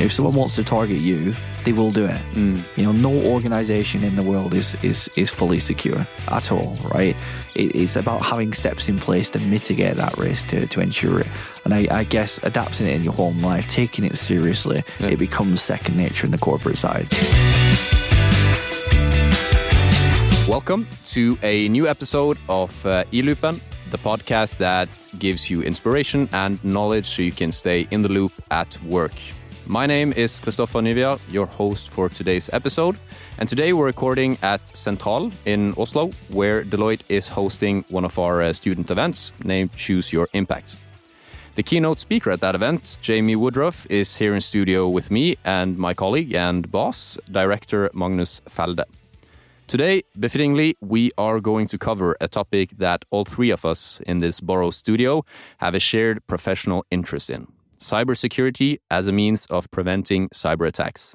If someone wants to target you, they will do it. Mm. You know, no organization in the world is is is fully secure at all, right? It, it's about having steps in place to mitigate that risk to, to ensure it. And I, I guess adapting it in your home life, taking it seriously, Yeah. it becomes second nature in the corporate side. Welcome to a new episode of uh, eLoopen, the podcast that gives you inspiration and knowledge so you can stay in the loop at work. My name is Christopher Nivia, your host for today's episode. And today we're recording at Central in Oslo, where Deloitte is hosting one of our uh, student events named Choose Your Impact. The keynote speaker at that event, Jamie Woodruff, is here in studio with me and my colleague and boss, director Magnus Felde. Today, befittingly, we are going to cover a topic that all three of us in this Borough studio have a shared professional interest in cybersecurity as a means of preventing cyber attacks.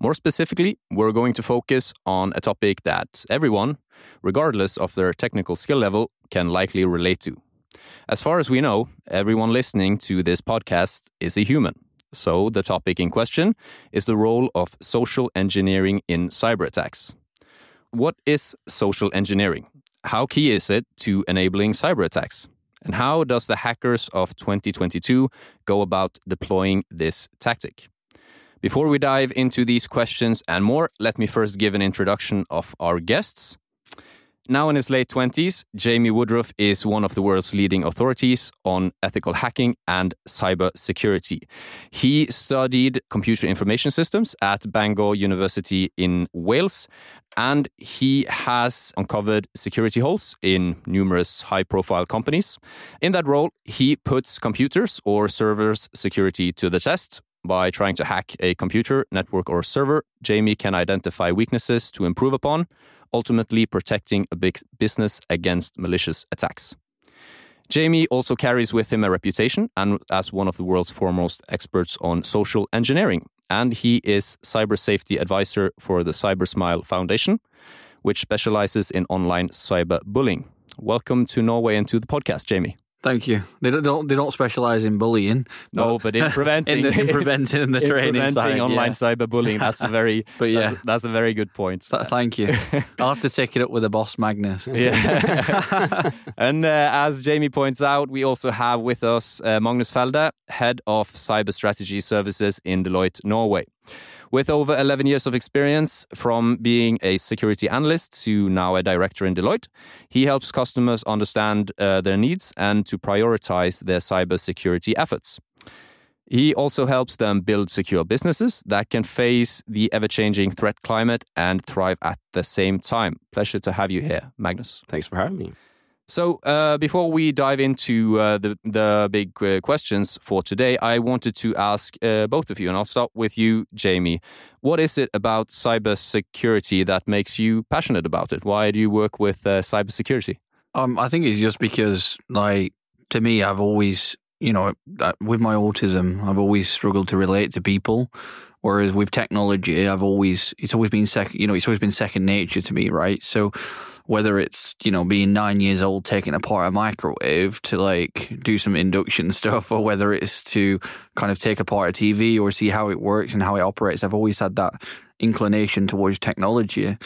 More specifically, we're going to focus on a topic that everyone, regardless of their technical skill level, can likely relate to. As far as we know, everyone listening to this podcast is a human. So, the topic in question is the role of social engineering in cyber attacks. What is social engineering? How key is it to enabling cyber attacks? And how does the hackers of 2022 go about deploying this tactic? Before we dive into these questions and more, let me first give an introduction of our guests. Now in his late 20s, Jamie Woodruff is one of the world's leading authorities on ethical hacking and cyber security. He studied computer information systems at Bangor University in Wales, and he has uncovered security holes in numerous high profile companies. In that role, he puts computers or servers' security to the test. By trying to hack a computer, network, or server, Jamie can identify weaknesses to improve upon, ultimately protecting a big business against malicious attacks. Jamie also carries with him a reputation and as one of the world's foremost experts on social engineering, and he is cyber safety advisor for the CyberSmile Foundation, which specializes in online cyber bullying. Welcome to Norway and to the podcast, Jamie. Thank you. They don't, they don't specialize in bullying. No, but in preventing, in, the, in preventing and the in training preventing side, online yeah. cyberbullying. That's a very, But yeah. that's, that's a very good point. Th- Thank you. I'll have to take it up with the boss, Magnus. Yeah. and uh, as Jamie points out, we also have with us uh, Magnus Felde, head of cyber strategy services in Deloitte, Norway. With over 11 years of experience from being a security analyst to now a director in Deloitte, he helps customers understand uh, their needs and to prioritize their cybersecurity efforts. He also helps them build secure businesses that can face the ever changing threat climate and thrive at the same time. Pleasure to have you here, Magnus. Thanks for having me. So, uh, before we dive into uh, the the big uh, questions for today, I wanted to ask uh, both of you, and I'll start with you, Jamie. What is it about cybersecurity that makes you passionate about it? Why do you work with uh, cybersecurity? Um, I think it's just because, like, to me, I've always, you know, with my autism, I've always struggled to relate to people. Whereas with technology, I've always, it's always been second, you know, it's always been second nature to me, right? So whether it's, you know, being nine years old, taking apart a microwave to like do some induction stuff, or whether it's to kind of take apart a TV or see how it works and how it operates, I've always had that inclination towards technology.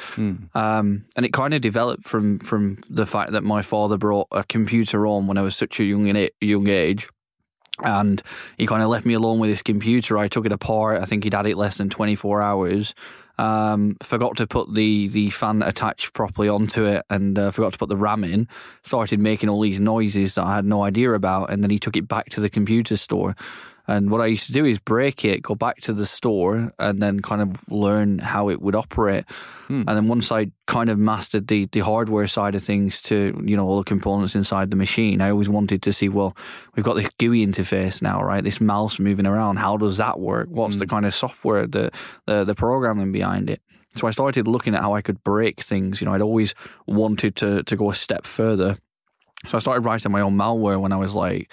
Um, and it kind of developed from from the fact that my father brought a computer on when I was such a young young age. And he kind of left me alone with his computer. I took it apart. I think he'd had it less than 24 hours. Um, forgot to put the, the fan attached properly onto it and uh, forgot to put the RAM in. Started making all these noises that I had no idea about. And then he took it back to the computer store. And what I used to do is break it, go back to the store, and then kind of learn how it would operate. Hmm. And then once I kind of mastered the the hardware side of things to you know all the components inside the machine, I always wanted to see well, we've got this GUI interface now, right? This mouse moving around. How does that work? What's the hmm. kind of software, the the the programming behind it? So I started looking at how I could break things. You know, I'd always wanted to to go a step further. So I started writing my own malware when I was like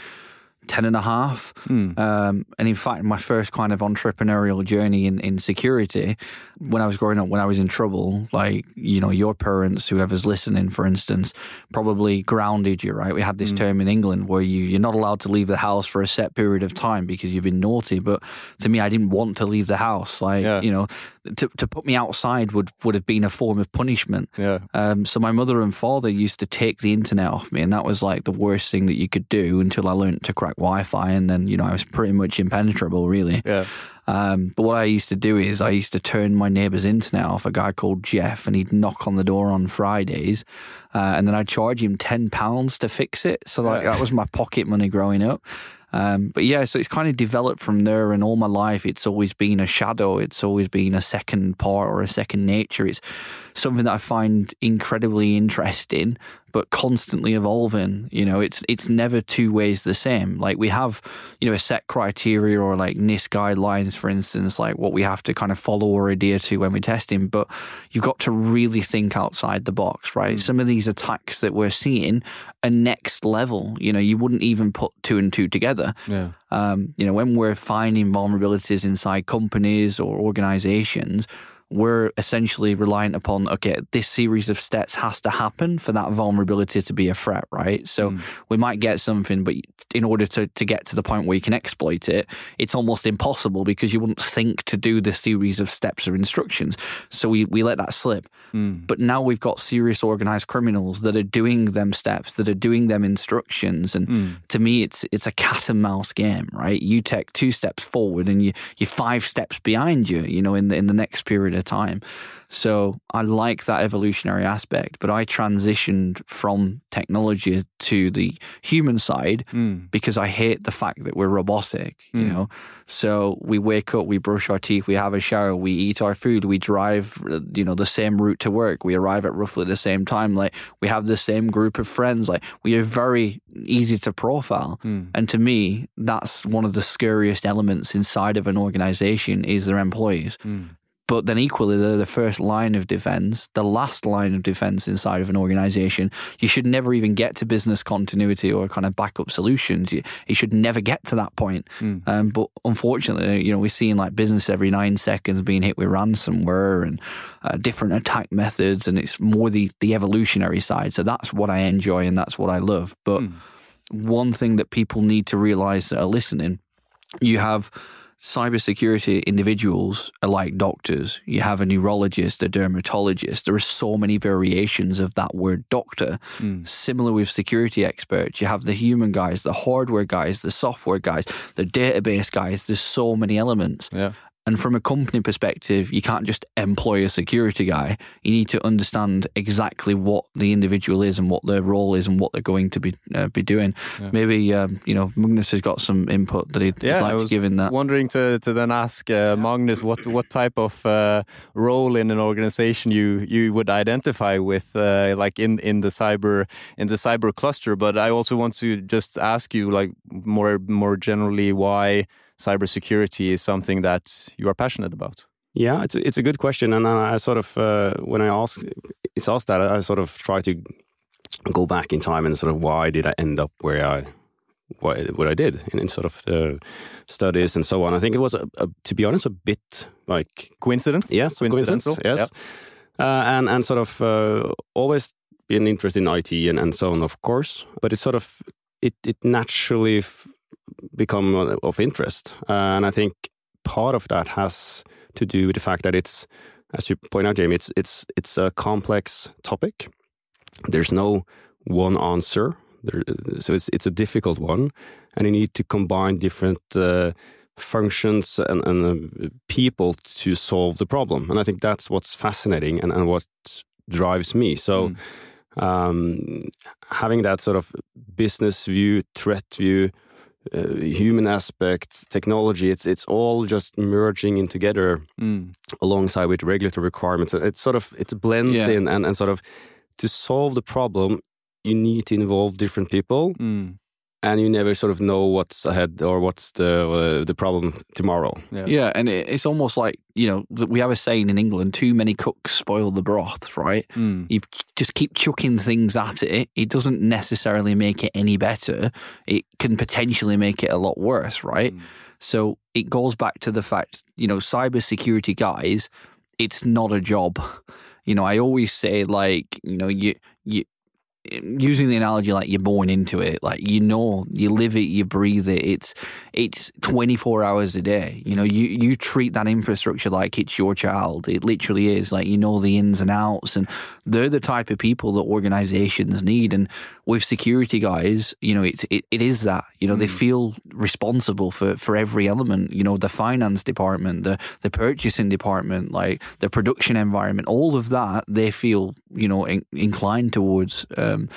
10 and a half. Um, and in fact, my first kind of entrepreneurial journey in, in security, when I was growing up, when I was in trouble, like, you know, your parents, whoever's listening, for instance, probably grounded you, right? We had this term in England where you, you're not allowed to leave the house for a set period of time because you've been naughty. But to me, I didn't want to leave the house. Like, Yeah. you know, to, to put me outside would, would have been a form of punishment. Yeah. Um, so my mother and father used to take the internet off me, and that was like the worst thing that you could do until I learned to crack Wi-Fi, and then you know I was pretty much impenetrable, really. Yeah. Um, but what I used to do is I used to turn my neighbour's internet off. A guy called Jeff, and he'd knock on the door on Fridays, uh, and then I'd charge him ten pounds to fix it. So like Yeah. that was my pocket money growing up. Um, but yeah, so it's kind of developed from there, and all my life it's always been a shadow. It's always been a second part or a second nature. It's something that I find incredibly interesting, but constantly evolving. You know, it's it's never two ways the same. Like we have, you know, a set criteria or like NIST guidelines, for instance, like what we have to kind of follow or adhere to when we're testing. But you've got to really think outside the box, right? Some of these attacks that we're seeing are next level. You know, you wouldn't even put two and two together. Yeah. Um, you know, when we're finding vulnerabilities inside companies or organizations, we're essentially reliant upon okay, this series of steps has to happen for that vulnerability to be a threat, right? So mm. we might get something, but in order to, to get to the point where you can exploit it, it's almost impossible because you wouldn't think to do the series of steps or instructions. So we, we let that slip. Mm. But now we've got serious organized criminals that are doing them steps, that are doing them instructions. And mm. to me, it's it's a cat and mouse game, right? You take two steps forward and you, you're five steps behind you, you know, in the, in the next period of time. So I like that evolutionary aspect, but I transitioned from technology to the human side hmm. because I hate the fact that we're robotic, you hmm. know. So we wake up, we brush our teeth, we have a shower, we eat our food, we drive, uh, you know, the same route to work, we arrive at roughly the same time. Like we have the same group of friends. Like we are very easy to profile. Hmm. And to me, that's one of the scariest elements inside of an organization is their employees. But then equally, they're the first line of defense, the last line of defense inside of an organization. You should never even get to business continuity or kind of backup solutions. You, should never get to that point. Um, but unfortunately, you know, we're seeing like business every nine seconds being hit with ransomware and uh, different attack methods, and it's more the the evolutionary side. So that's what I enjoy and that's what I love. But one thing that people need to realize that are listening, you have cybersecurity individuals are like doctors. You have a neurologist, a dermatologist. There are so many variations of that word doctor. Hmm. Similar with security experts, you have the human guys, the hardware guys, the software guys, the database guys. There's so many elements. Yeah. And from a company perspective, you can't just employ a security guy. You need to understand exactly what the individual is and what their role is and what they're going to be uh, be doing. Maybe um, you know Magnus has got some input that he'd, he'd Yeah, like I to was give in that. wondering to to then ask uh, Magnus what what type of uh, role in an organization you you would identify with, uh, like in in the cyber in the cyber cluster. But I also want to just ask you, like more more generally, why cybersecurity is something that you are passionate about. Yeah, it's a, it's a good question, and I sort of uh, when I ask it's asked that I sort of try to go back in time and sort of why did I end up where I what, what I did in, in sort of the studies and so on. I think it was a, a, to be honest a bit like Coincidence? yes, coincidence, yes, uh, and and sort of uh, always been interested in IT and, and so on, of course. But it sort of it it naturally f- become of interest, uh, and I think part of that has to do with the fact that it's, as you point out, Jamie, it's it's it's a complex topic. There's no one answer, there, so it's it's a difficult one, and you need to combine different. Uh, functions and, and uh, people to solve the problem. And I think that's what's fascinating and, and what drives me. So, um, having that sort of business view, threat view, uh, human aspect, technology, it's it's all just merging in together Mm. alongside with regulatory requirements. It's sort of it blends Yeah. in and, and sort of to solve the problem, you need to involve different people Mm. And you never sort of know what's ahead or what's the uh, the problem tomorrow. Yeah. Yeah, and it, it's almost like you know we have a saying in England: "Too many cooks spoil the broth." Right? Mm. You just keep chucking things at it. It doesn't necessarily make it any better. It can potentially make it a lot worse. Right? Mm. So it goes back to the fact, you know, cybersecurity guys, it's not a job. You know, I always say like, you know, you you using the analogy like you're born into it like you know you live it you breathe it it's it's 24 hours a day. You know you you treat that infrastructure like it's your child. It literally is. Like you know the ins and outs and they're the type of people that organizations need. And with security guys you know it's it, it is that. You know they hmm. feel responsible for for every element. You know the finance department the the purchasing department like the production environment all of that they feel you know in, inclined towards uh, um,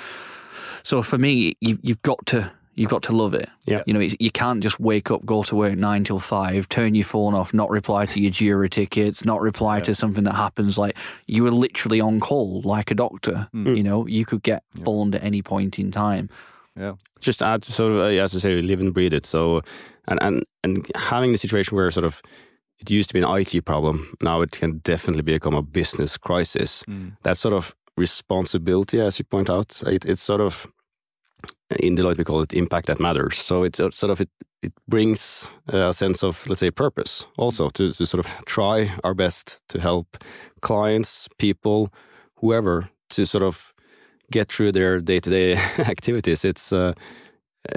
so for me, you, you've got to you've got to love it. Yeah. You know, it's, you can't just wake up, go to work nine till five, turn your phone off, not reply to your Jira tickets, not reply to something that happens. Like you were literally on call, like a doctor. Mm. You know, you could get phoned at any point in time. Yeah. Just add sort of uh, as I say, live and breathe it. So and and and having the situation where sort of it used to be an IT problem, now it can definitely become a business crisis. Mm. That sort of responsibility, as you point out, it, it's sort of in Deloitte we call it impact that matters. So it's uh, sort of it it brings a sense of let's say purpose also to, to sort of try our best to help clients, people, whoever to sort of get through their day to day activities. It's uh,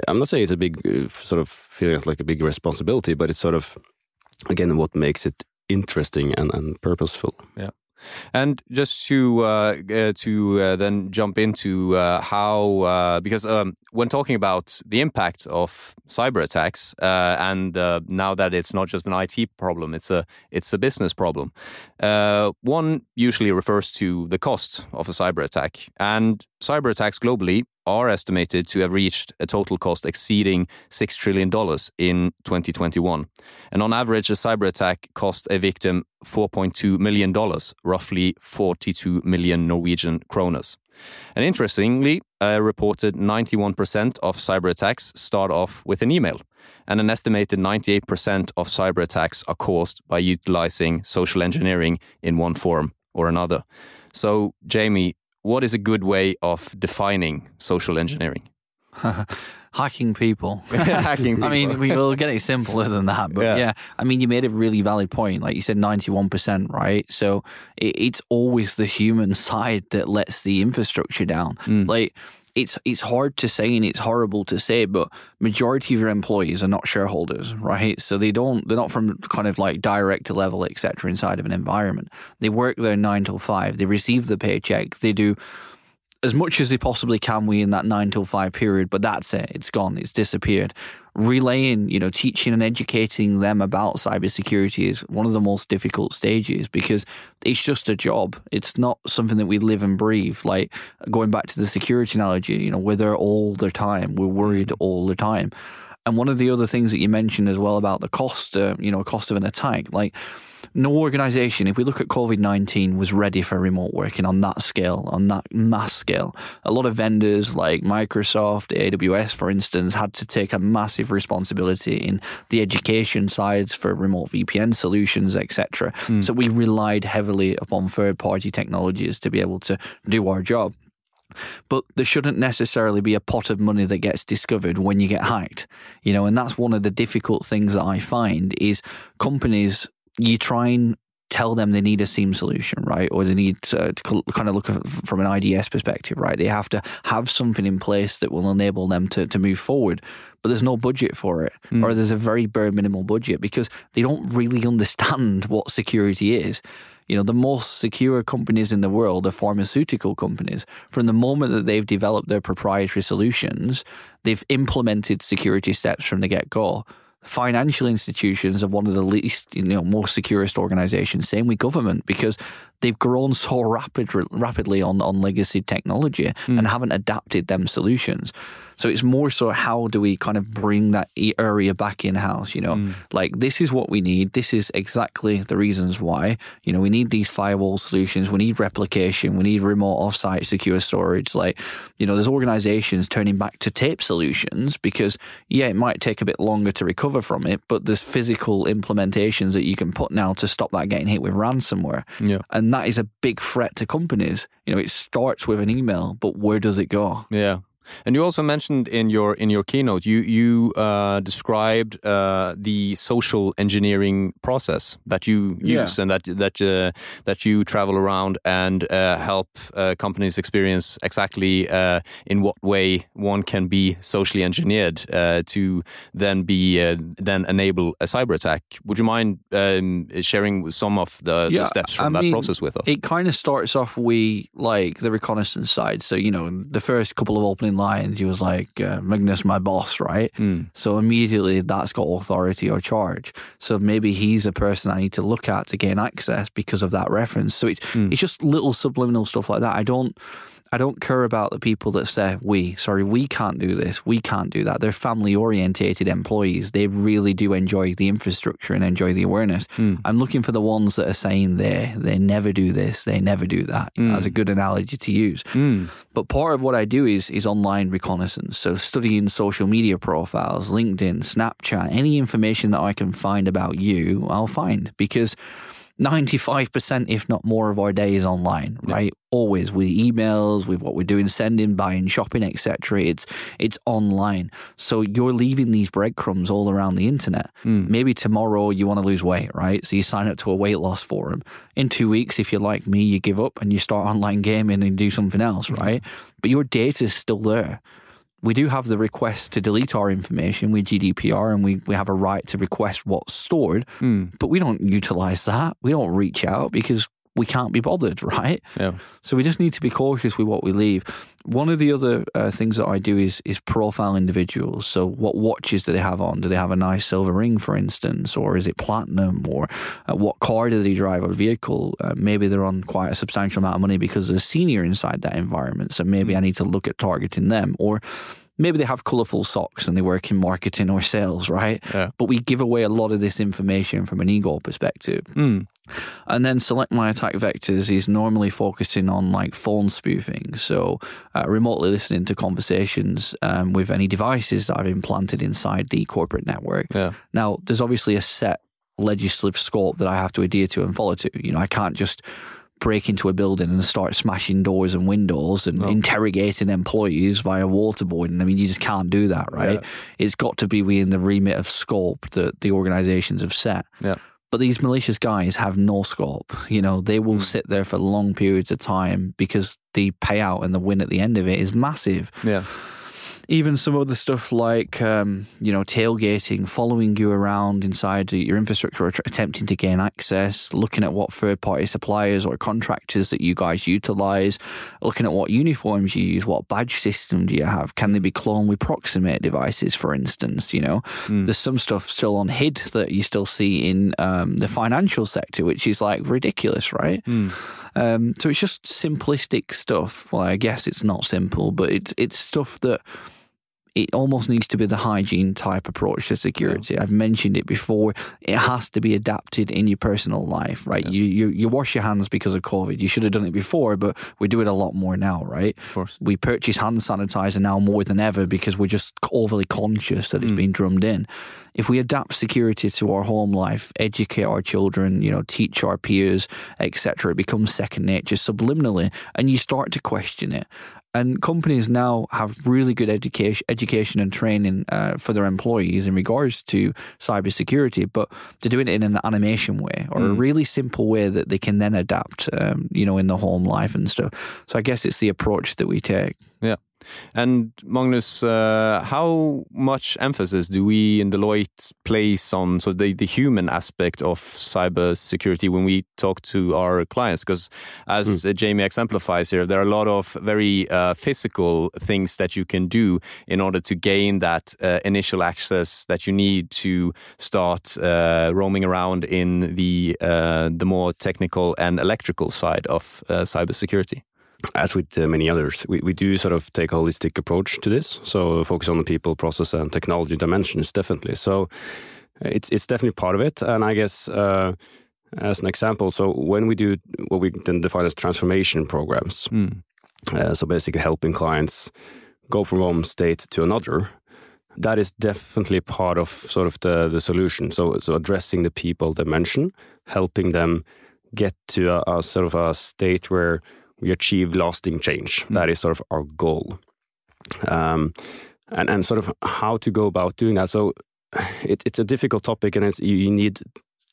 I'm not saying it's a big uh, sort of feeling like a big responsibility, but it's sort of again what makes it interesting and, and purposeful. And just to uh, uh, to uh, then jump into uh, how uh, because um, when talking about the impact of cyber attacks uh, and now that it's not just an IT problem, it's a it's a business problem. one usually refers to the cost of a cyber attack, and cyber attacks globally are estimated to have reached a total cost exceeding $6 trillion in 2021. And on average, a cyber attack cost a victim $4.2 million, roughly 42 million Norwegian kroners. And interestingly, a reported 91% of cyber attacks start off with an email, and an estimated 98% of cyber attacks are caused by utilizing social engineering in one form or another. So, Jamie, what is a good way of defining social engineering? Hacking people. Hacking people. I mean, we will get it simpler than that, but Yeah. yeah. I mean, you made a really valid point. Like you said, ninety-one percent, right? So it, it's always the human side that lets the infrastructure down. Mm. Like it's it's hard to say and it's horrible to say, but majority of your employees are not shareholders, mm-hmm. right? So they don't they're not from kind of like director level, etc. Inside of an environment, they work there nine till five. They receive the paycheck. They do as much as they possibly can within that nine till five period, but that's it. It's gone. It's disappeared. Relaying, you know, teaching and educating them about cybersecurity is one of the most difficult stages because it's just a job. It's not something that we live and breathe. Like going back to the security analogy, you know, we're there all the time. We're worried all the time. And one of the other things that you mentioned as well about the cost, uh, you know, cost of an attack, like no organization, if we look at COVID 19, was ready for remote working on that scale, on that mass scale. A lot of vendors like Microsoft, AWS, for instance, had to take a massive responsibility in the education sides for remote VPN solutions, etc. Hmm. So we relied heavily upon third party technologies to be able to do our job but there shouldn't necessarily be a pot of money that gets discovered when you get hacked you know and that's one of the difficult things that i find is companies you try and tell them they need a SIEM solution right or they need to, to kind of look from an ids perspective right they have to have something in place that will enable them to, to move forward but there's no budget for it hmm. or there's a very bare minimal budget because they don't really understand what security is you know, the most secure companies in the world are pharmaceutical companies. From the moment that they've developed their proprietary solutions, they've implemented security steps from the get go. Financial institutions are one of the least, you know, most securest organizations. Same with government because they've grown so rapid, rapidly on, on legacy technology hmm. and haven't adapted them solutions. So it's more so how do we kind of bring that area back in house? You know, mm. like this is what we need. This is exactly the reasons why. You know, we need these firewall solutions. We need replication. We need remote offsite secure storage. Like, you know, there's organizations turning back to tape solutions because yeah, it might take a bit longer to recover from it, but there's physical implementations that you can put now to stop that getting hit with ransomware. Yeah. And that is a big threat to companies. You know, it starts with an email, but where does it go? Yeah. And you also mentioned in your in your keynote you you uh, described uh, the social engineering process that you use yeah. and that that uh, that you travel around and uh, help uh, companies experience exactly uh, in what way one can be socially engineered to then be then enable a cyber attack. Would you mind um, sharing some of the, yeah, the steps from I that mean, process with us? It kind of starts off with like the reconnaissance side. So you know the first couple of opening lines, he was like, uh, Magnus, my boss, right? Mm. So immediately that's got authority or charge. So maybe he's a person I need to look at to gain access because of that reference. So it's mm. it's just little subliminal stuff like that. I don't I don't care about the people that say we. Sorry, we can't do this. We can't do that. They're family orientated employees. They really do enjoy the infrastructure and enjoy the awareness. Mm. I'm looking for the ones that are saying they they never do this. They never do that. Mm. That's a good analogy to use. Mm. But part of what I do is is online reconnaissance. So studying social media profiles, LinkedIn, Snapchat, any information that I can find about you, I'll find because 95%, if not more, of our day is online, right? Always with emails, with what we're doing, sending, buying, shopping, etc. It's it's online. So you're leaving these breadcrumbs all around the internet. Mm. Maybe tomorrow you want to lose weight, right? So you sign up to a weight loss forum. In two weeks, if you're like me, you give up and you start online gaming and do something else, hmm. right? But your data is still there we do have the request to delete our information with GDPR and we, we have a right to request what's stored, mm. but we don't utilize that. We don't reach out because we can't be bothered, right? Yeah. So we just need to be cautious with what we leave. One of the other uh, things that I do is is profile individuals. So what watches do they have on? Do they have a nice silver ring, for instance, or is it platinum? Or uh, what car do they drive or vehicle? Uh, maybe they're on quite a substantial amount of money because they're senior inside that environment. So maybe I need to look at targeting them or maybe they have colorful socks and they work in marketing or sales, right? Yeah. But we give away a lot of this information from an ego perspective. Mm. And then select my attack vectors is normally focusing on like phone spoofing. So uh, remotely listening to conversations um, with any devices that I've implanted inside the corporate network. Yeah. Now, there's obviously a set legislative scope that I have to adhere to and follow to. You know, I can't just break into a building and start smashing doors and windows and no. interrogating employees via waterboarding. I mean, you just can't do that, right? Yeah. It's got to be within the remit of scope that the organizations have set. Yeah. But these malicious guys have no scope. You know, they will mm. sit there for long periods of time because the payout and the win at the end of it is massive. Yeah even some other stuff like um, you know tailgating, following you around inside your infrastructure, attempting to gain access, looking at what third party suppliers or contractors that you guys utilize, looking at what uniforms you use, what badge system do you have, can they be cloned with Proxmark devices, for instance? You know, mm. there's some stuff still on HID that you still see in um, the financial sector, which is like ridiculous, right? Mm. Um, so it's just simplistic stuff. Well, I guess it's not simple, but it's it's stuff that it almost needs to be the hygiene type approach to security. Yeah. I've mentioned it before. It has to be adapted in your personal life, right? Yeah. You, you you wash your hands because of COVID. You should have done it before, but we do it a lot more now, right? Of course. We purchase hand sanitizer now more than ever because we're just overly conscious that it's mm. being drummed in. If we adapt security to our home life, educate our children, you know, teach our peers, etc., it becomes second nature subliminally, and you start to question it. And companies now have really good education, education and training uh, for their employees in regards to cybersecurity, but they're doing it in an animation way or mm. a really simple way that they can then adapt, um, you know, in the home life and stuff. So I guess it's the approach that we take. Yeah. And Magnus, uh, how much emphasis do we in Deloitte place on so the, the human aspect of cybersecurity when we talk to our clients? Because as mm. Jamie exemplifies here, there are a lot of very uh, physical things that you can do in order to gain that uh, initial access that you need to start uh, roaming around in the uh, the more technical and electrical side of uh, cybersecurity. As with uh, many others, we, we do sort of take a holistic approach to this. So focus on the people, process, and technology dimensions, definitely. So it's it's definitely part of it. And I guess uh, as an example, so when we do what we then define as transformation programs, Mm. uh, so basically helping clients go from one state to another, that is definitely part of sort of the, the solution. So, so addressing the people dimension, helping them get to a, a sort of a state where we achieve lasting change. That is sort of our goal. Um, and, and sort of how to go about doing that. So it, it's a difficult topic and it's, you, you need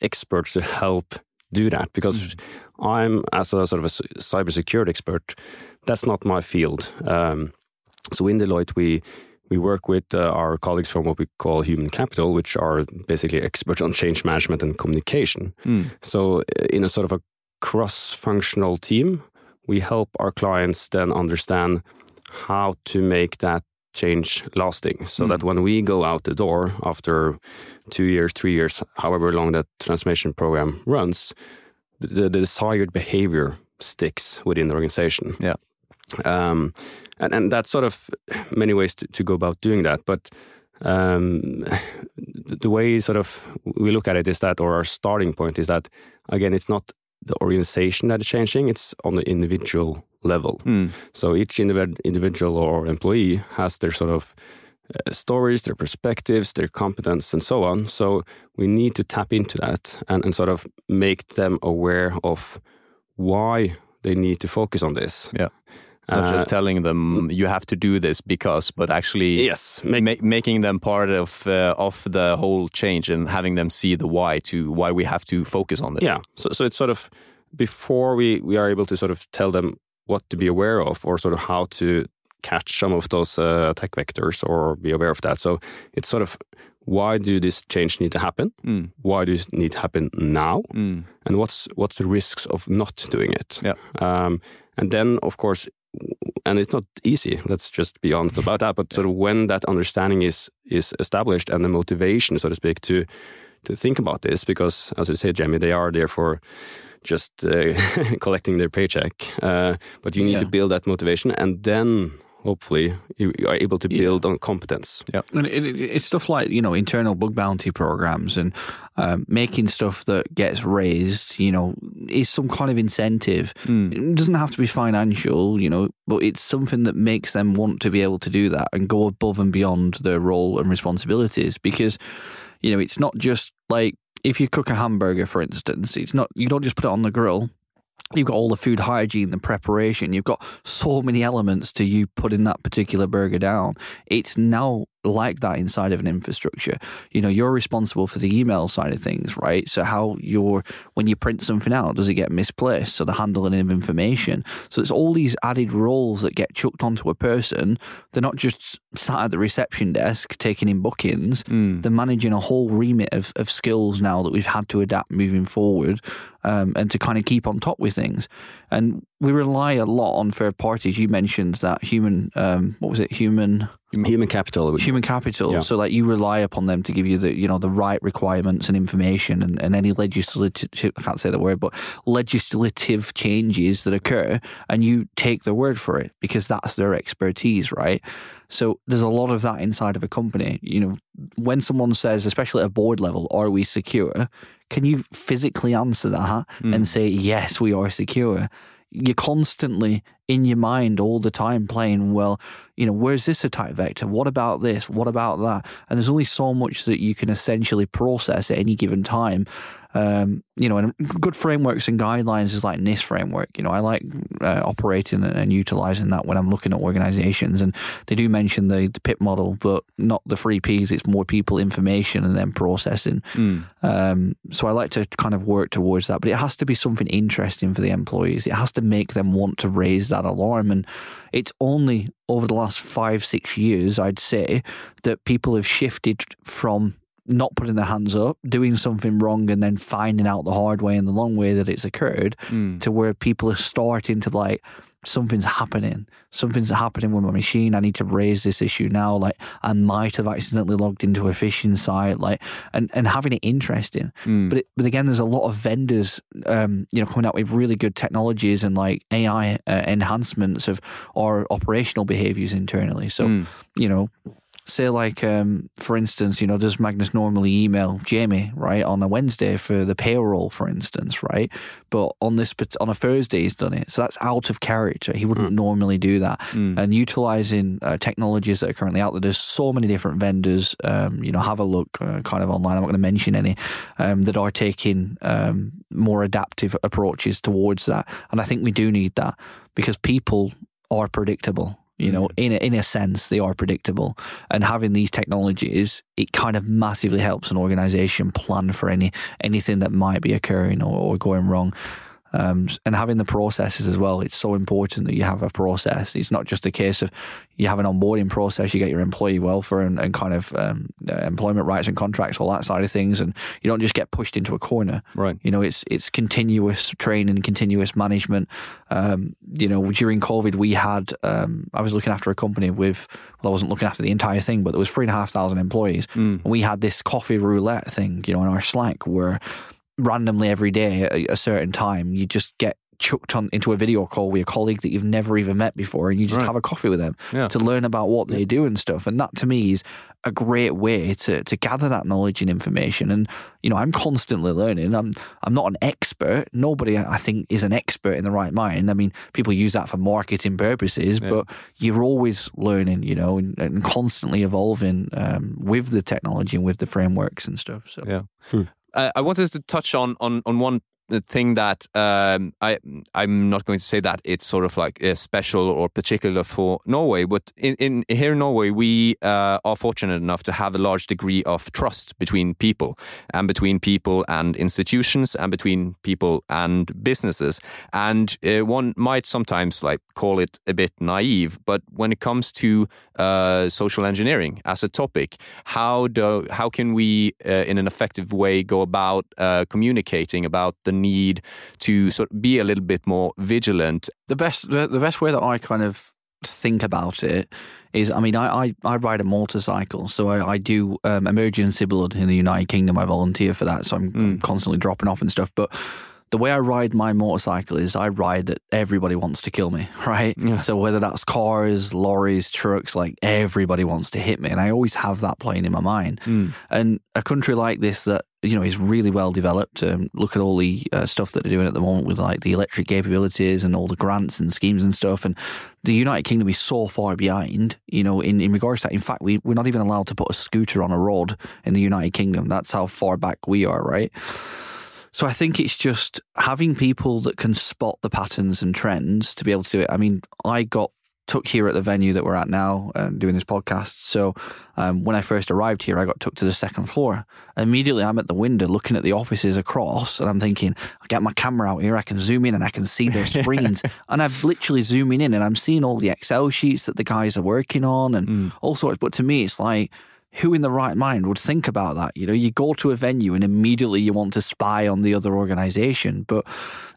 experts to help do that because I'm, as a sort of a cybersecurity expert, that's not my field. Um, so in Deloitte, we we work with uh, our colleagues from what we call human capital, which are basically experts on change management and communication. Mm. So, uh, in a sort of a cross functional team, we help our clients then understand how to make that change lasting so Mm. that when we go out the door after two years, three years, however long that transformation program runs, the, the desired behavior sticks within the organization. Yeah. Um, and, and that's sort of many ways to, to go about doing that. But um, the the way sort of we look at it is that, or our starting point is that, again, it's not the organization that is changing, it's on the individual level. Mm. So each individ- individual or employee has their sort of uh, stories, their perspectives, their competence, and so on. So we need to tap into that and, and sort of make them aware of why they need to focus on this. Yeah. Not Uh, just telling them you have to do this because, but actually yes, make, ma- making them part of uh, of the whole change and having them see the why to why we have to focus on this. Yeah. So, so it's sort of before we, we are able to sort of tell them what to be aware of or sort of how to catch some of those uh, attack vectors or be aware of that. So it's sort of why do this change need to happen? Mm. Why does it need to happen now? Mm. And what's what's the risks of not doing it? Yeah. Um, and then of course, and it's not easy. Let's just be honest about that. But sort of when that understanding is is established and the motivation, so to speak, to to think about this, because as you say, Jamie, they are there for just uh, collecting their paycheck. Uh, but you need to build that motivation, and then hopefully you you are able to Yeah. build on competence. Yeah, And it, it, it's stuff like you know internal bug bounty programs and um, making stuff that gets raised. You know, is some kind of incentive. Mm. It doesn't have to be financial, you know, but it's something that makes them want to be able to do that and go above and beyond their role and responsibilities. Because you know, it's not just like if you cook a hamburger, for instance, it's not you don't just put it on the grill. You've got all the food hygiene, the preparation. You've got so many elements to you putting that particular burger down. It's now like that inside of an infrastructure. You know, you're responsible for the email side of things, right? So how you're when you print something out, does it get misplaced? So the handling of information. So it's all these added roles that get chucked onto a person. They're not just sat at the reception desk taking in bookings. Mm. They're managing a whole remit of, of skills now that we've had to adapt moving forward um, and to kind of keep on top with things. And we rely a lot on third parties. You mentioned that human, um, what was it, human Human capital. human capital. Yeah. So like you rely upon them to give you the you know the right requirements and information and, and any legislative I can't say the word, but legislative changes that occur and you take their word for it because that's their expertise, right? So there's a lot of that inside of a company. You know, when someone says, especially at a board level, are we secure? Can you physically answer that and say, yes, we are secure? You're constantly in your mind all the time playing, well, you know, where's this attack vector? What about this? What about that? And there's only so much that you can essentially process at any given time. Um, you know, and good frameworks and guidelines is like NIST framework. You know, I like uh, operating and, and utilizing that when I'm looking at organizations. And they do mention the, the PIP model, but not the three Ps. It's more people, information, and then processing. Mm. Um, so I like to kind of work towards that, but it has to be something interesting for the employees. It has to make them want to raise that alarm. And it's only over the last five, six years, I'd say, that people have shifted from not putting their hands up, doing something wrong, and then finding out the hard way and the long way that it's occurred Mm. to where people are starting to like something's happening. Something's happening with my machine. I need to raise this issue now. Like I might have accidentally logged into a phishing site. Like and and having it interesting. Mm. But it, but again, there's a lot of vendors, um, you know, coming out with really good technologies and like AI uh, enhancements of our operational behaviors internally. So Mm. you know, say like um, for instance, you know, does Magnus normally email Jamie right on a Wednesday for the payroll, for instance, right? But on this on a Thursday, he's done it, so that's out of character. He wouldn't normally do that. Mm. And utilizing uh, technologies that are currently out there, there's so many different vendors. Um, you know, have a look uh, kind of online. I'm not going to mention any um, that are taking um, more adaptive approaches towards that, and I think we do need that because people are predictable. You know, mm. in a, in a sense, they are predictable, and having these technologies, it kind of massively helps an organization plan for any anything that might be occurring or, or going wrong. Um, and having the processes as well, it's so important that you have a process. It's not just a case of you have an onboarding process, you get your employee welfare and, and kind of um, uh, employment rights and contracts, all that side of things, and you don't just get pushed into a corner. Right. You know, it's it's continuous training, continuous management. Um, you know, during COVID, we had um, I was looking after a company with well, I wasn't looking after the entire thing, but there was three and a half thousand employees. Mm. And we had this coffee roulette thing, you know, in our Slack where randomly every day at a- a certain time you just get chucked on into a video call with a colleague that you've never even met before and you just Right. have a coffee with them Yeah. to learn about what they do and stuff and that to me is a great way to to gather that knowledge and information and you know I'm constantly learning I'm I'm not an expert nobody I think is an expert in the right mind I mean people use that for marketing purposes Yeah. but you're always learning you know and, and constantly evolving um, with the technology and with the frameworks and stuff so Yeah. Hmm. Uh, I wanted to touch on on on one thing that um, I I'm not going to say that it's sort of like uh, special or particular for Norway, but in, in here in Norway we uh, are fortunate enough to have a large degree of trust between people and between people and institutions and between people and businesses, and uh, one might sometimes like call it a bit naive, but when it comes to uh, social engineering as a topic, how do how can we uh, in an effective way go about uh, communicating about the need to sort of be a little bit more vigilant. The best the, the best way that I kind of think about it is I mean I I, I ride a motorcycle so I, I do um, emergency blood in the United Kingdom. I volunteer for that so I'm, I'm constantly dropping off and stuff but the way I ride my motorcycle is I ride that everybody wants to kill me, right? Yeah. So whether that's cars, lorries, trucks, like everybody wants to hit me, and I always have that playing in my mind. And a country like this that you know is really well developed. Um, look at all the uh, stuff that they're doing at the moment with like the electric capabilities and all the grants and schemes and stuff. And the United Kingdom is so far behind, you know, in, in regards to that. In fact, we we're not even allowed to put a scooter on a road in the United Kingdom. That's how far back we are, right? So I think it's just having people that can spot the patterns and trends to be able to do it. I mean, I got took here at the venue that we're at now um, doing this podcast. So um, when I first arrived here, I got took to the second floor. Immediately, I'm at the window looking at the offices across, and I'm thinking, I get my camera out here, I can zoom in and I can see their screens. and I'm literally zooming in and I'm seeing all the Excel sheets that the guys are working on and all sorts. But to me, it's like, who in the right mind would think about that? You know, you go to a venue and immediately you want to spy on the other organization, but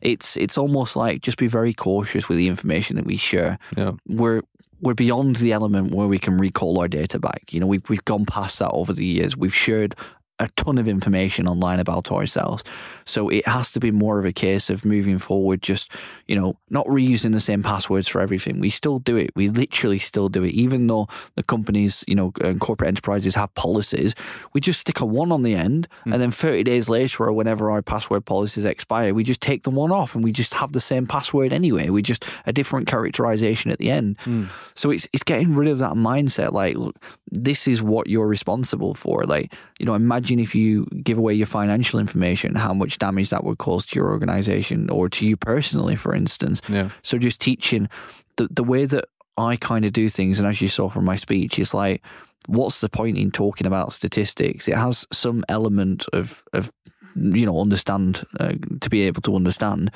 it's it's almost like just be very cautious with the information that we share. Yeah. We're we're beyond the element where we can recall our data back. You know, we've we've gone past that over the years. We've shared a ton of information online about ourselves. So it has to be more of a case of moving forward, just, you know, not reusing the same passwords for everything. We still do it. We literally still do it. Even though the companies, you know, and corporate enterprises have policies, we just stick a one on the end. Hmm. And then 30 days later, or whenever our password policies expire, we just take the one off and we just have the same password anyway. We just a different characterization at the end. Hmm. So it's, it's getting rid of that mindset. Like, look, this is what you're responsible for. Like, you know, imagine if you give away your financial information, how much damage that would cause to your organization or to you personally, for instance. Yeah. So just teaching the, the way that I kind of do things, and as you saw from my speech, is like, what's the point in talking about statistics? It has some element of, of you know, understand, uh, to be able to understand.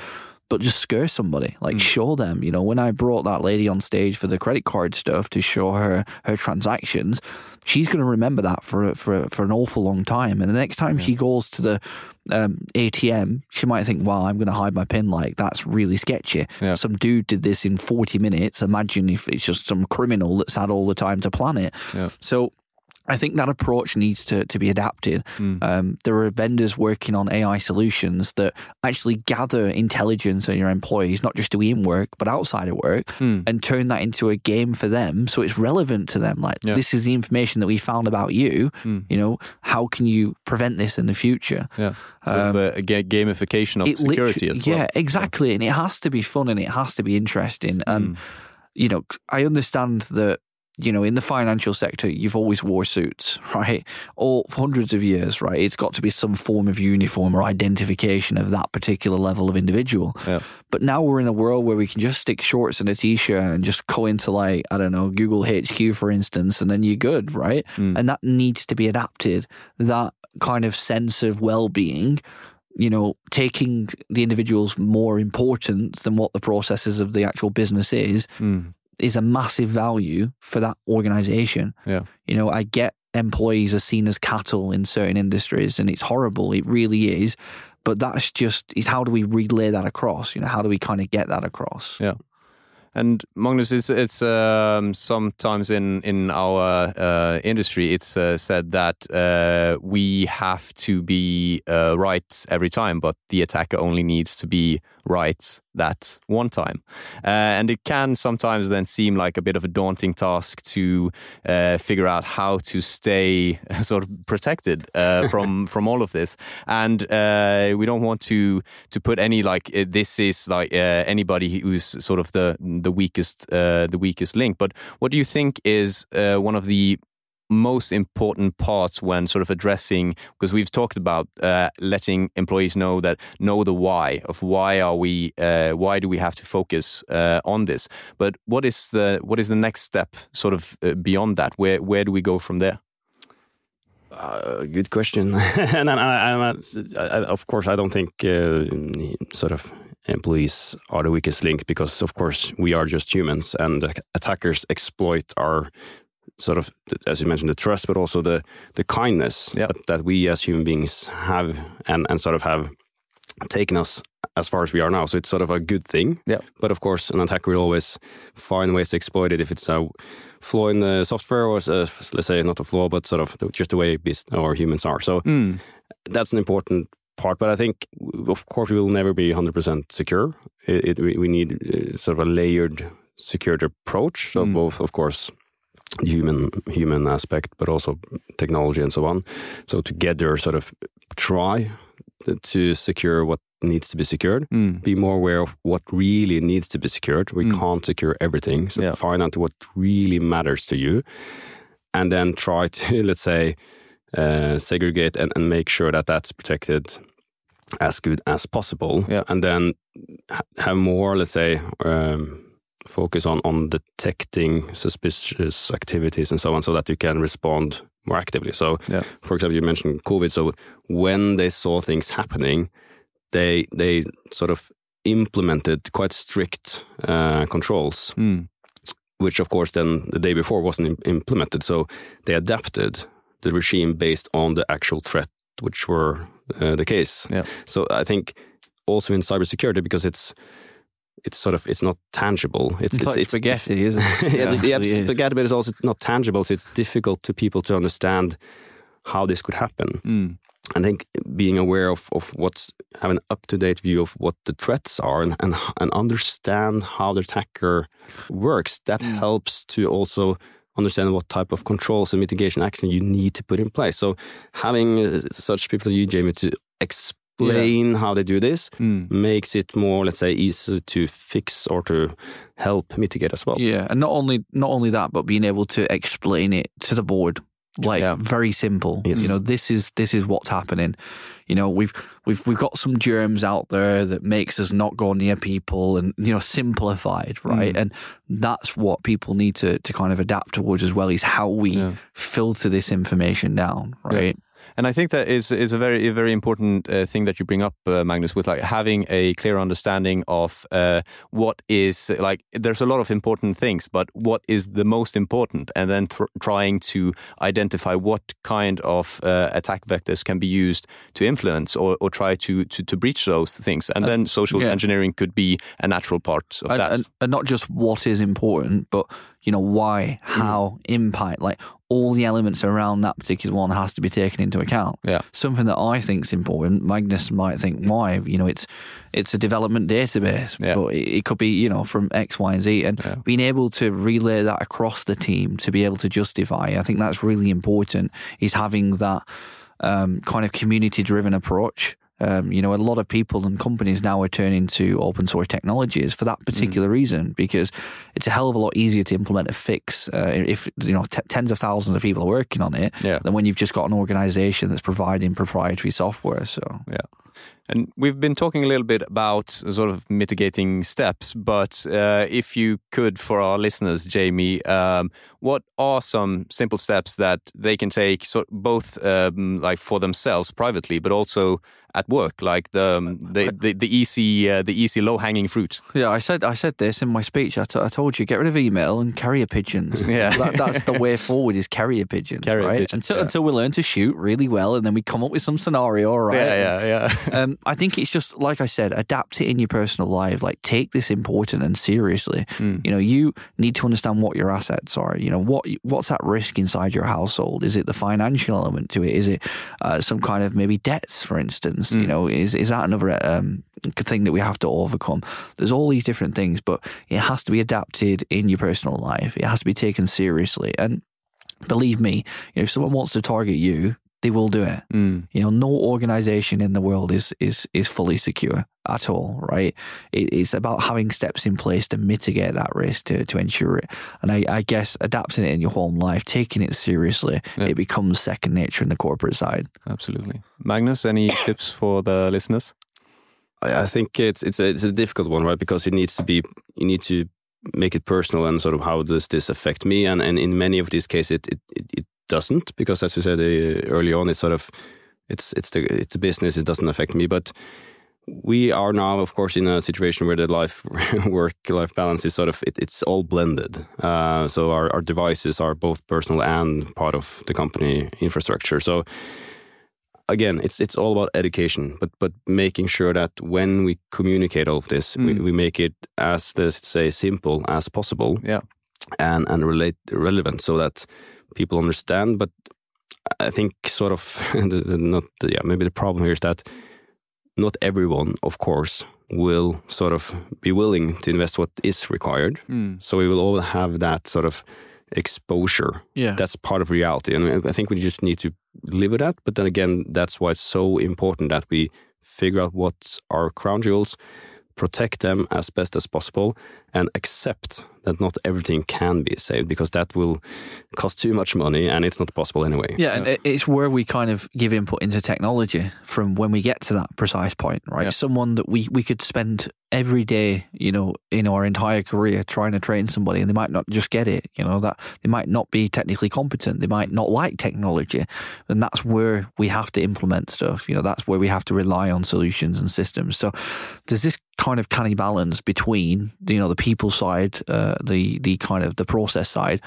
But just scare somebody, like show them. You know, when I brought that lady on stage for the credit card stuff to show her her transactions, she's going to remember that for for for an awful long time. And the next time she goes to the um, ATM, she might think, "Wow, I'm going to hide my pin. Like that's really sketchy." Yeah. Some dude did this in 40 minutes. Imagine if it's just some criminal that's had all the time to plan it. Yeah. So I think that approach needs to, to be adapted. Um, there are vendors working on AI solutions that actually gather intelligence on your employees, not just doing work, but outside of work, and turn that into a game for them so it's relevant to them. Like, Yeah. this is the information that we found about you. You know, how can you prevent this in the future? Yeah. With the gamification of Um, security as well. Yeah, exactly. And it has to be fun and it has to be interesting. And, Mm. you know, I understand that, you know, in the financial sector, you've always wore suits, right? Or for hundreds of years, right? It's got to be some form of uniform or identification of that particular level of individual. Yeah. But now we're in a world where we can just stick shorts and a t shirt and just go into, like, I don't know, Google HQ, for instance, and then you're good, right? Mm. And that needs to be adapted. That kind of sense of well being you know, taking the individuals more important than what the processes of the actual business is, Mm. Is a massive value for that organization. Yeah. You know, I get employees are seen as cattle in certain industries and it's horrible. It really is. But that's just is how do we relay that across? You know, how do we kind of get that across? Yeah. And Magnus, it's it's um, sometimes in in our uh, industry, it's uh, said that uh, we have to be uh, right every time, but the attacker only needs to be right that one time. Uh, and it can sometimes then seem like a bit of a daunting task to uh, figure out how to stay sort of protected uh, from from all of this. And uh, we don't want to to put any like this is like uh, anybody who's sort of the the weakest uh, the weakest link. But what do you think is uh, one of the most important parts when sort of addressing because we've talked about uh, letting employees know that know the why of why are we uh, why do we have to focus uh, on this but what is the what is the next step sort of uh, beyond that where where do we go from there good question. and I, I, I, of course, I don't think sort of employees are the weakest link because, of course, we are just humans, and the attackers exploit our sort of, as you mentioned, the trust, but also the the kindness Yeah. that, that we as human beings have, and and sort of have taken us as far as we are now. So it's sort of a good thing. Yeah. But of course, an attacker will always find ways to exploit it if it's a flaw in the software or, uh, let's say, not a flaw, but sort of just the way bus- or humans are. So Mm. that's an important part. But I think, of course, we will never be 100% secure. It, it, we need uh, sort of a layered security approach. So Mm. both, of course, human human aspect, but also technology and so on. So together, sort of try to secure what needs to be secured. Mm. Be more aware of what really needs to be secured. We Mm. can't secure everything. So Yeah. find out what really matters to you, and then try to let's say uh, segregate and, and make sure that that's protected as good as possible. Yeah. And then ha- have more, let's say, um, focus on on detecting suspicious activities and so on, so that you can respond more actively. So, Yeah. for example, you mentioned COVID. So when they saw things happening, they they sort of implemented quite strict uh, controls Mm. which of course then the day before wasn't implemented. So they adapted the regime based on the actual threat, which were uh, the case. Yeah. So I think also in cybersecurity because it's it's sort of it's not tangible. It's It's, like spaghetti, isn't it? yeah, it's, yeah, It it's is. spaghetti, but it's also not tangible. So it's difficult to people to understand how this could happen. Mm. I think being aware of, of what's have an up to date view of what the threats are and, and and understand how the attacker works. That Mm. helps to also understand what type of controls and mitigation action you need to put in place. So having uh, such people as you, Jamie, to explain how they do this Mm. makes it more, let's say, easy to fix or to help mitigate as well. Yeah, and not only not only that, but being able to explain it to the board, like Yeah. very simple. Yes. You know, this is this is what's happening. You know, we've we've we've got some germs out there that makes us not go near people, and you know, simplified, mm. right? And that's what people need to to kind of adapt towards as well. Is how we Yeah. filter this information down, right? And I think that is is a very a very important uh, thing that you bring up, uh, Magnus, with like having a clear understanding of uh, what is like. There's a lot of important things, but what is the most important, and then trying to identify what kind of uh, attack vectors can be used to influence or, or try to, to to breach those things, and uh, then social yeah. engineering could be a natural part of and, that. And, and not just what is important, but you know why, mm. how, mm. impact, like all the elements around that particular one has to be taken into account. Yeah. Something that I think is important, Magnus might think why, you know, it's it's a development database, yeah. but it, it, could be, you know, from X, Y, and Z. And yeah. being able to relay that across the team to be able to justify, I think that's really important, is having that um, kind of community driven approach um, you know, a lot of people and companies now are turning to open source technologies for that mm. particular mm. reason because it's a hell of a lot easier to implement a fix uh, if you know t- tens of thousands of people are working on it yeah. than when you've just got an organization that's providing proprietary software. So yeah. And we've been talking a little bit about sort of mitigating steps, but uh, if you could, for our listeners, Jamie, um, what are some simple steps that they can take, so both um, like for themselves privately, but also at work, like the um, the, the, the easy uh, the easy low hanging fruit. Yeah, I said I said this in my speech. I, I told you get rid of email and carrier pigeons. yeah, that, that's the way forward is carrier pigeons. Carrier right? Pigeons, until yeah. until we learn to shoot really well, and then we come up with some scenario. Right? Yeah, yeah, yeah. um, I think it's just like I said, adapt it in your personal life. Like take this important and seriously. Mm. You know, you need to understand what your assets are. You know, what what's at risk inside your household? Is it the financial element to it? Is it uh, some kind of maybe debts, for instance? Mm. You know, is is that another um, thing that we have to overcome? There's all these different things, but it has to be adapted in your personal life. It has to be taken seriously and believe me, you know, if someone wants to target you, they will do it. Mm. You know, no organization in the world is is is fully secure at all, right? It, it's about having steps in place to mitigate that risk to to ensure it. And I, I guess adapting it in your home life, taking it seriously, yeah. it becomes second nature in the corporate side. Absolutely, Magnus. Any tips for the listeners? I, I think it's it's a, it's a difficult one, right? Because it needs to be you need to make it personal and sort of how does this affect me and and in many of these cases it it, it doesn't because as you said uh, early on it's sort of it's it's the it's the business it doesn't affect me. But we are now of course in a situation where the life work life balance is sort of it, it's all blended. Uh, so our, our devices are both personal and part of the company infrastructure. So again it's it's all about education but but making sure that when we communicate all of this mm. we, we make it as let's say simple as possible yeah. and and relate relevant so that people understand. But I think sort of not yeah maybe the problem here is that not everyone, of course, will sort of be willing to invest what is required. Mm. So we will all have that sort of exposure. Yeah, that's part of reality, and I think we just need to live with that. But then again, that's why it's so important that we figure out what's our crown jewels, protect them as best as possible, and accept that not everything can be saved because that will cost too much money and it's not possible anyway. Yeah, and it's where we kind of give input into technology from when we get to that precise point, right? Yeah. Someone that we, we could spend every day, you know, in our entire career trying to train somebody and they might not just get it, you know, that they might not be technically competent. They might not like technology. And that's where we have to implement stuff. You know, that's where we have to rely on solutions and systems. So there's this kind of canny balance between, you know, the people side, uh, the the kind of the process side,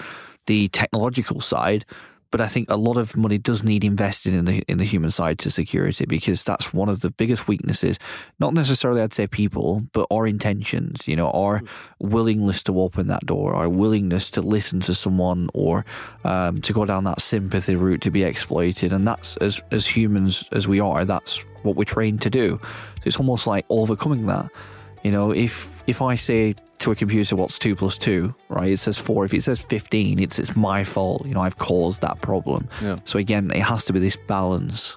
the technological side. But I think a lot of money does need invested in the in the human side to security because that's one of the biggest weaknesses. Not necessarily, I'd say, people, but our intentions. You know, our willingness to open that door, our willingness to listen to someone, or um, to go down that sympathy route to be exploited. And that's as as humans as we are. That's what we're trained to do. So it's almost like overcoming that. You know, if if I say to a computer what's two plus two, right? It says four. If it says fifteen, it's it's my fault. You know, I've caused that problem. Yeah. So again, it has to be this balance.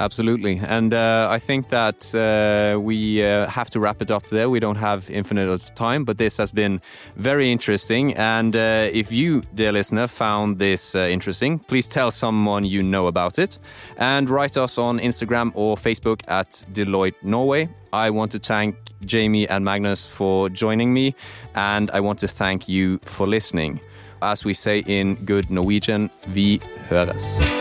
Absolutely. And uh, I think that uh, we uh, have to wrap it up there. We don't have infinite time, but this has been very interesting. And uh, if you, dear listener, found this uh, interesting, please tell someone you know about it and write us on Instagram or Facebook at Deloitte Norway. I want to thank Jamie and Magnus for joining me, and I want to thank you for listening. As we say in good Norwegian, vi høres.